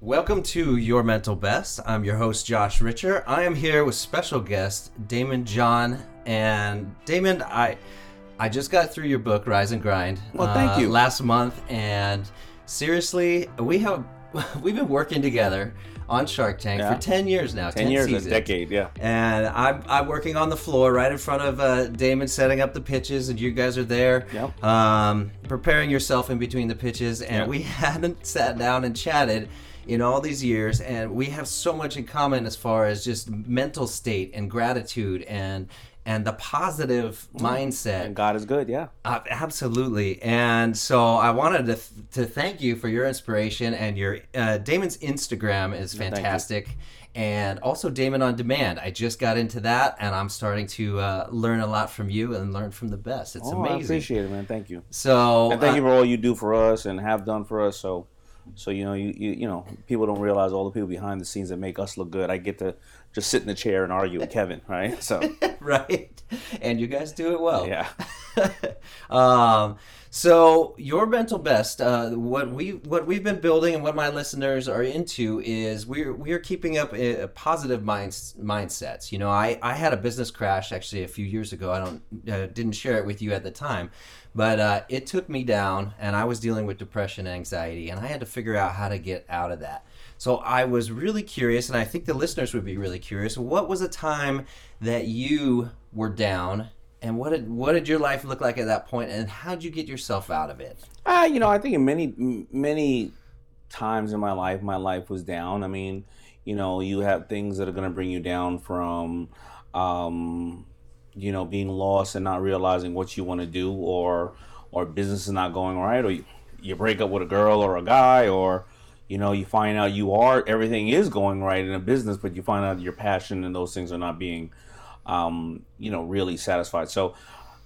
Welcome to Your Mental Best. I'm your host, Josh Richer. I am here with special guest Daymond John. And Daymond, I I just got through your book, Rise and Grind. Well, thank uh, you. Last month, and seriously, we have we've been working together on Shark Tank Yeah. for ten years now. 10 years, seasons. a decade, yeah. And I'm, I'm working on the floor right in front of uh, Daymond, setting up the pitches, and you guys are there, Yep. um, preparing yourself in between the pitches. And Yep. we hadn't sat down and chatted in all these years, and we have so much in common as far as just mental state and gratitude and and the positive mindset. And God is good, yeah. Uh, absolutely. And so I wanted to, th- to thank you for your inspiration and your uh, Daymond's Instagram is fantastic. And also Daymond on Demand. I just got into that and I'm starting to uh, learn a lot from you and learn from the best. It's oh, I amazing. appreciate it, man. Thank you. So And thank uh, you for all you do for us and have done for us. So, so you know, you, you you know, people don't realize all the people behind the scenes that make us look good. I get to just sit in the chair and argue with Kevin, right? So, right? And you guys do it well. yeah. um, so your mental best, uh, what we what we've been building and what my listeners are into is we're we're keeping up a, a positive minds, mindsets. You know, I, I had a business crash actually a few years ago. I don't uh, didn't share it with you at the time, but uh, it took me down, and I was dealing with depression, and anxiety, and I had to figure out how to get out of that. So I was really curious, and I think the listeners would be really curious. What was a time that you were down, and what did what did your life look like at that point, and how did you get yourself out of it? Ah, you know, I think in many many times in my life, my life was down. I mean, you know, you have things that are going to bring you down from, um, you know, being lost and not realizing what you want to do, or or business is not going right, or you, you break up with a girl or a guy, or you know, you find out you are everything is going right in a business, but you find out your passion and those things are not being, um, you know, really satisfied. So,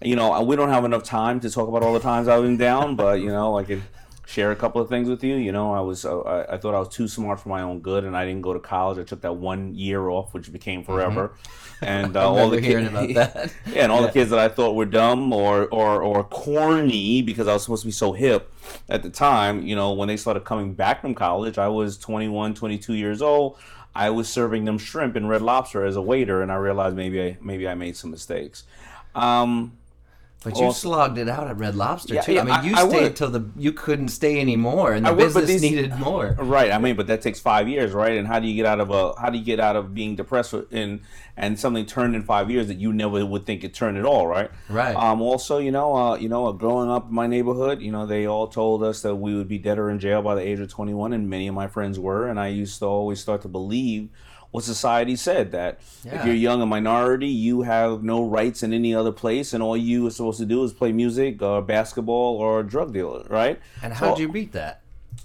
you know, we don't have enough time to talk about all the times I've been down, but you know, I can share a couple of things with you. You know, I was uh, I, I thought I was too smart for my own good, and I didn't go to college. I took that one year off, which became forever. And uh, all the hearing about that. yeah, and all Yeah. the kids that I thought were dumb or, or or corny because I was supposed to be so hip at the time, you know, when they started coming back from college, I was 21, 22 years old. I was serving them shrimp and Red Lobster as a waiter, and I realized maybe I maybe I made some mistakes. Um, But you Also- slogged it out at Red Lobster Yeah, too. yeah, I mean, you I- stayed till the you couldn't stay anymore, and the would, business these- needed more. Right. I mean, but that takes five years, right? And how do you get out of a how do you get out of being depressed and and something turned in five years that you never would think it turned at all, right? Right. Um. Also, you know, uh, you know, uh, growing up in my neighborhood, you know, they all told us that we would be dead or in jail by the age of twenty one, and many of my friends were, and I used to always start to believe what society said that Yeah. if you're young, a minority, you have no rights in any other place, and all you are supposed to do is play music or basketball or a drug dealer, right? And So- how'd you beat that?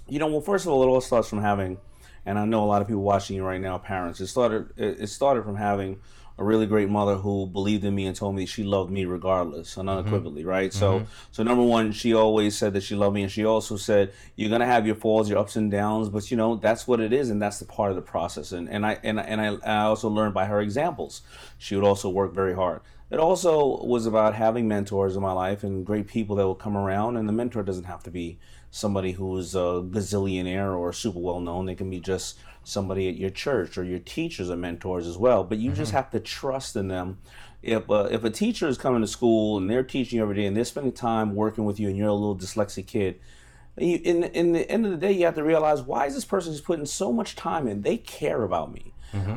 you know, well, first of all, it all starts from having, and I know a lot of people watching you right now, parents. It started. It started from having a really great mother who believed in me and told me she loved me regardless and mm-hmm. unequivocally, right? So, mm-hmm. so number one, she always said that she loved me, and she also said you're gonna have your falls, your ups and downs, but you know that's what it is, and that's the part of the process. And and I and I- and I, I also learned by her examples. She would also work very hard. It also was about having mentors in my life and great people that will come around. And the mentor doesn't have to be somebody who's a gazillionaire or super well known. They can be just somebody at your church or your teachers are mentors as well. But you just have to trust in them. If uh, if a teacher is coming to school and they're teaching you every day and they're spending time working with you and you're a little dyslexic kid, you, in in the end of the day, you have to realize why is this person just putting so much time in? They care about me.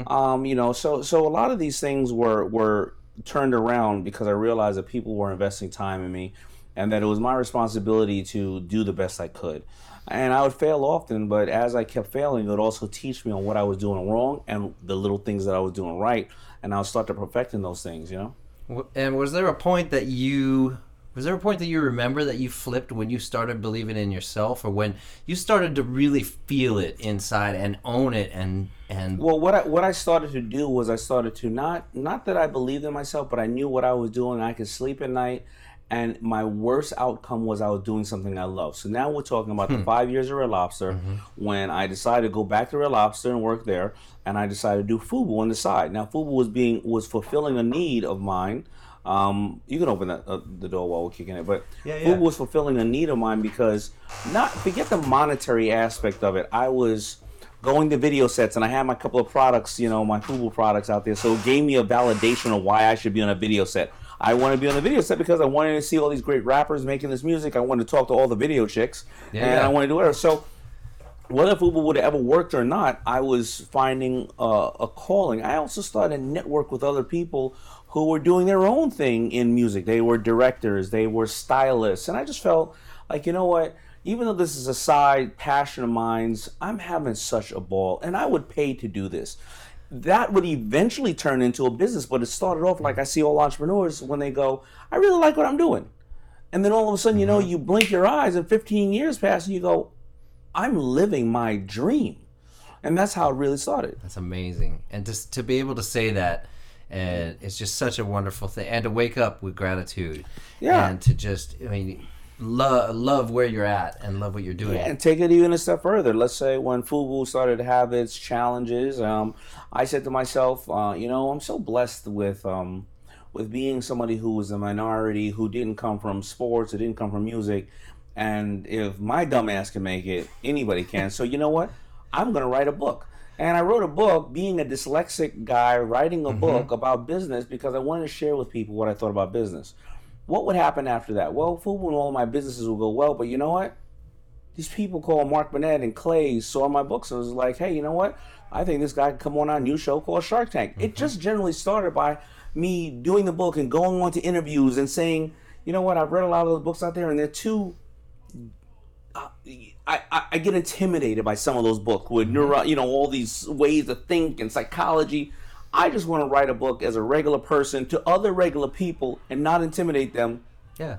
Um, you know, so so a lot of these things were were turned around because I realized that people were investing time in me, and that it was my responsibility to do the best I could. And I would fail often, but as I kept failing, it would also teach me on what I was doing wrong and the little things that I was doing right, and I'll start to perfecting those things. You know. And was there a point that you was there a point that you remember that you flipped when you started believing in yourself, or when you started to really feel it inside and own it and and Well, what I what I started to do was I started to not not that I believed in myself, but I knew what I was doing. I could sleep at night, and my worst outcome was I was doing something I love. So now we're talking about the five years of Red Lobster when I decided to go back to Red Lobster and work there, and I decided to do Fubu on the side. Now Fubu was being was fulfilling a need of mine. Um, you can open that, uh, the door while we're kicking it, but Yeah, yeah. Fubu was fulfilling a need of mine because not forget the monetary aspect of it. I was going to video sets, and I had my couple of products, you know, my Fubu products out there. So it gave me a validation of why I should be on a video set. I want to be on the video set because I wanted to see all these great rappers making this music. I wanted to talk to all the video chicks, Yeah, and yeah. I wanted to do it. So whether Fubu would have ever worked or not, I was finding uh, a calling. I also started to network with other people who were doing their own thing in music. They were directors, they were stylists, and I just felt like, you know what? Even though this is a side passion of mine, I'm having such a ball, and I would pay to do this. That would eventually turn into a business, but it started off like I see all entrepreneurs when they go, I really like what I'm doing. And then all of a sudden, you know, mm-hmm. you blink your eyes and 15 years pass and you go, I'm living my dream. And that's how it really started. That's amazing, and just to be able to say that, and it's just such a wonderful thing, and to wake up with gratitude, Yeah. and to just, I mean, love love where you're at and love what you're doing. Yeah, And take it even a step further. Let's say when Fubu started to have its challenges, um, I said to myself, uh, you know, I'm so blessed with um, with being somebody who was a minority, who didn't come from sports, who didn't come from music. And if my dumbass can make it, anybody can. So you know what? I'm going to write a book. And I wrote a book, being a dyslexic guy, writing a book about business because I wanted to share with people what I thought about business. What would happen after that? Well, Fubu and all my businesses will go well, but you know what? these people called Mark Burnett and Clay saw my books and was like, hey, you know what? I think this guy can come on our new show called Shark Tank. It just generally started by me doing the book and going on to interviews and saying, you know what? I've read a lot of those books out there and they're too. Uh, I, I, I get intimidated by some of those books with neuro, you know, all these ways to think and psychology. I just want to write a book as a regular person to other regular people and not intimidate them Yeah.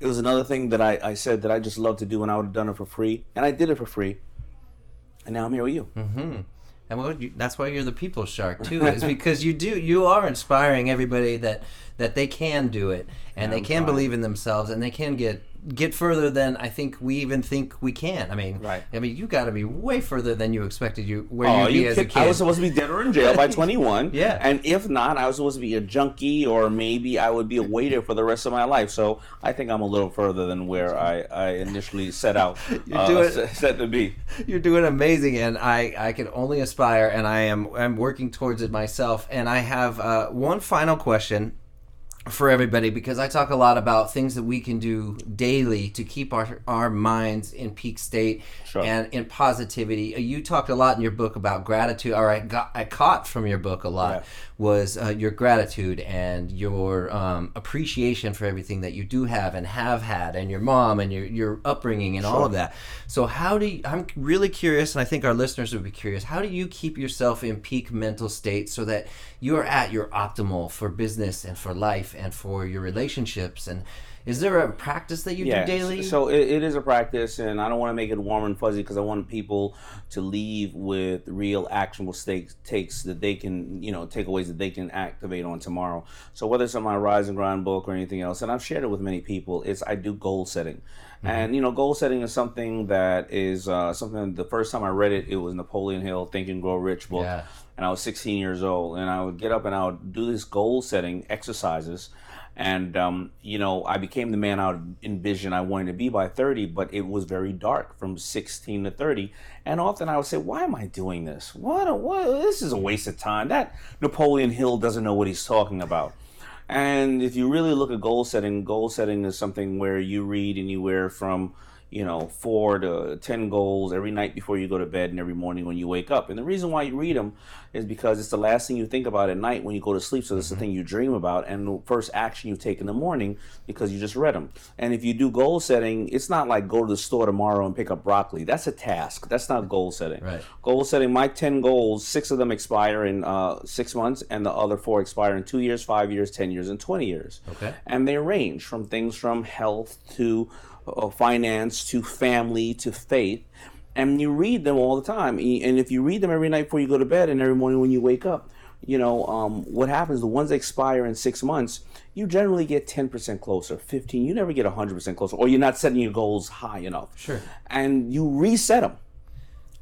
it was another thing that I, I said that I just love to do and I would have done it for free. And I did it for free. And now I'm here with you. Mm-hmm. And well, you, that's why you're the people shark too, is because you do you are inspiring everybody that that they can do it and they I'm can trying. believe in themselves and they can get get further than I think we even think we can. I mean, Right. I mean, you got to be way further than you expected you where Oh, you'd be you as a kid- kid. I was supposed to be dead or in jail by 21. Yeah. And if not, I was supposed to be a junkie or maybe I would be a waiter for the rest of my life. So I think I'm a little further than where I, I initially set out You're uh, doing- set, set to be. You're doing amazing, and I I can only aspire, and I am I'm working towards it myself. And I have uh, one final question for everybody because I talk a lot about things that we can do daily to keep our our minds in peak state Sure. and in positivity. Uh, You talked a lot in your book about gratitude. Or I got I caught from your book a lot Yeah. was uh, your gratitude and your um, appreciation for everything that you do have and have had, and your mom and your your upbringing and all of that. So how do you, I'm really curious, and I think our listeners would be curious. How do you keep yourself in peak mental state so that you're at your optimal for business and for life and for your relationships? And is there a practice that you Yeah. do daily? So it, it is a practice, and I don't want to make it warm and fuzzy because I want people to leave with real actionable stakes, takes that they can, you know, takeaways that they can activate on tomorrow. So whether it's on my Rise and Grind book or anything else, and I've shared it with many people, it's I do goal setting. And you know, goal setting is something that is uh, something. The first time I read it, it was Napoleon Hill Think and Grow Rich book, Yeah. and I was 16 years old, and I would get up and I would do this goal setting exercises, and um, you know I became the man I envisioned I wanted to be by 30, but it was very dark from 16 to 30, and often I would say, why am I doing this? What? A, what? This is a waste of time. That Napoleon Hill doesn't know what he's talking about. And if you really look at goal setting, goal setting is something where you read anywhere from you know, four to 10 goals every night before you go to bed and every morning when you wake up. And the reason why you read them is because it's the last thing you think about at night when you go to sleep. So it's the thing you dream about and the first action you take in the morning because you just read them. And if you do goal setting, it's not like go to the store tomorrow and pick up broccoli. That's a task. That's not goal setting. Right. Goal setting, my 10 goals, six of them expire in uh, six months and the other four expire in two years, five years, 10 years, and 20 years Okay. and they range from things from health to finance to family to faith. And you read them all the time. And if you read them every night before you go to bed and every morning when you wake up you know um, what happens the ones that expire in six months you generally get 10% closer 15 you never get 100% closer or you're not setting your goals high enough. Sure. and you reset them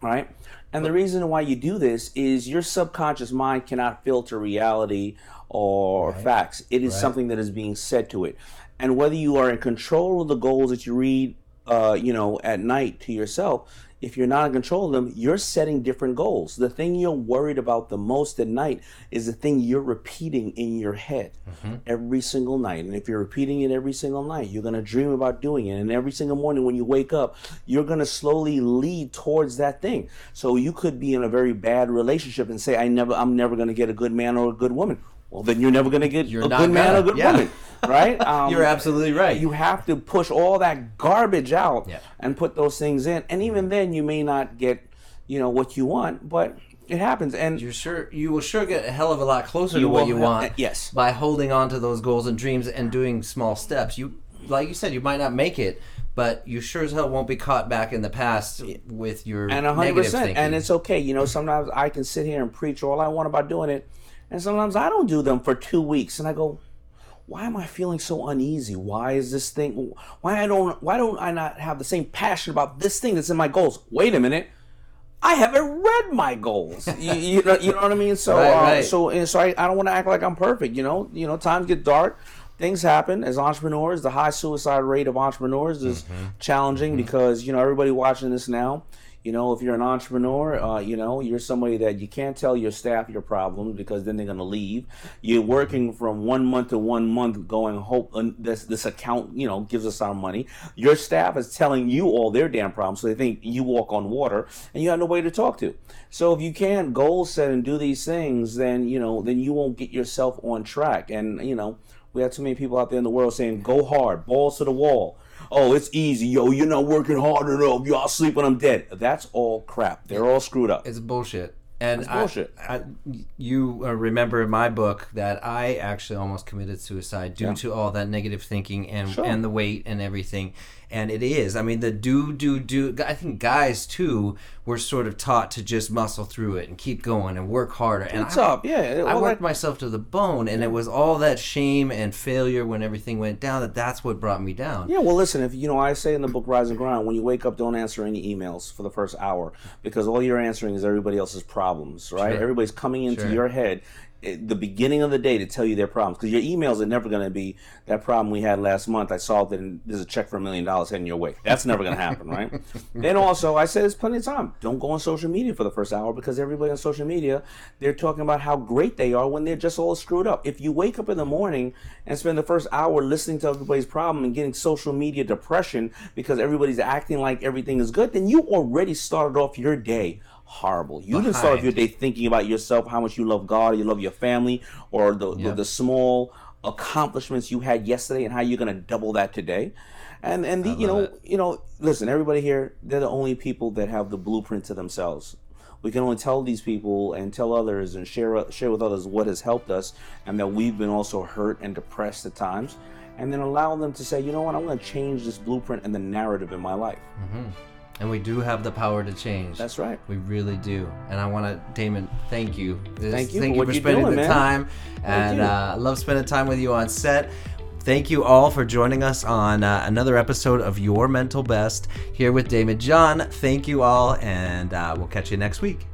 right? And the reason why you do this is your subconscious mind cannot filter reality or facts. It is something that is being said to it. And whether you are in control of the goals that you read, uh, you know, at night to yourself, if you're not in control of them, you're setting different goals. The thing you're worried about the most at night is the thing you're repeating in your head mm-hmm. every single night. And if you're repeating it every single night, you're going to dream about doing it. And every single morning when you wake up, you're going to slowly lead towards that thing. So you could be in a very bad relationship and say, I never, I'm never going to get a good man or a good woman. Well, then you're never going to get you're a good man or a good yeah. woman right? Um, You're absolutely right. You have to push all that garbage out yeah. and put those things in, and even then, you may not get, you know, what you want, but it happens. And you're sure you will sure get a hell of a lot closer to what you want. yes, by holding on to those goals and dreams and doing small steps. You, like you said, you might not make it, but you sure as hell won't be caught back in the past with your and 100%. And it's okay. You know, sometimes I can sit here and preach all I want about doing it, and sometimes I don't do them for two weeks, and I go, why am I feeling so uneasy? Why is this thing? Why I don't? Why don't I not have the same passion about this thing that's in my goals? Wait a minute. I haven't read my goals. you, you, know, you know what I mean? So, right, uh, right. so, so I, I don't want to act like I'm perfect. You know, you know, times get dark, things happen. As entrepreneurs, the high suicide rate of entrepreneurs is mm-hmm. challenging mm-hmm. because you know everybody watching this now you know, if you're an entrepreneur, uh, you know, you're somebody that you can't tell your staff your problems because then they're going to leave. You're working from one month to one month, going hope uh, this this account, you know, gives us our money. Your staff is telling you all their damn problems, so they think you walk on water, and you have nobody to talk to. So if you can't goal set and do these things, then you know, then you won't get yourself on track. And you know, we have too many people out there in the world saying, "Go hard, balls to the wall." Oh, it's easy, yo. You're not working hard enough. Y'all sleep when I'm dead. That's all crap. They're all screwed up. It's bullshit. And That's bullshit. I, I, you uh, remember in my book that I actually almost committed suicide due yeah. to all that negative thinking and sure. and the weight and everything and it is. I mean, the do do do. I think guys too were sort of taught to just muscle through it and keep going and work harder. And What's I, up? Yeah, I worked that... myself to the bone, and it was all that shame and failure when everything went down that that's what brought me down. Yeah, well, listen, if you know, I say in the book Rise and Grind, when you wake up, don't answer any emails for the first hour because all you're answering is everybody else's problems, right? Sure. Everybody's coming into sure. your head Eh, the beginning of the day to tell you their problems because your emails are never going to be that problem we had last month. I solved it, and there's a check for a million dollars heading your way. That's never going to happen, right? and also, I said there's plenty of time. Don't go on social media for the first hour because everybody on social media they're talking about how great they are when they're just all screwed up. If you wake up in the morning and spend the first hour listening to everybody's problem and getting social media depression because everybody's acting like everything is good, then you already started off your day horrible. You didn't start your day thinking about yourself, how much you love God, you love your family, or the, the, the, small accomplishments you had yesterday and how you're going to double that today. And and the, you know it. you know listen, everybody here, they're the only people that have the blueprint to themselves. We can only tell these people and tell others and share share with others what has helped us, and that we've been also hurt and depressed at times, and then allow them to say, you know what, I'm going to change this blueprint and the narrative in my life. Mm-hmm. And we do have the power to change. That's right. We really do. And I want to, Daymond, thank you. thank you. Thank you for spending doing, the man. time. and uh, I love spending time with you on set. Thank you all for joining us on uh, another episode of Your Mental Best here with Daymond John. Thank you all, and uh, we'll catch you next week.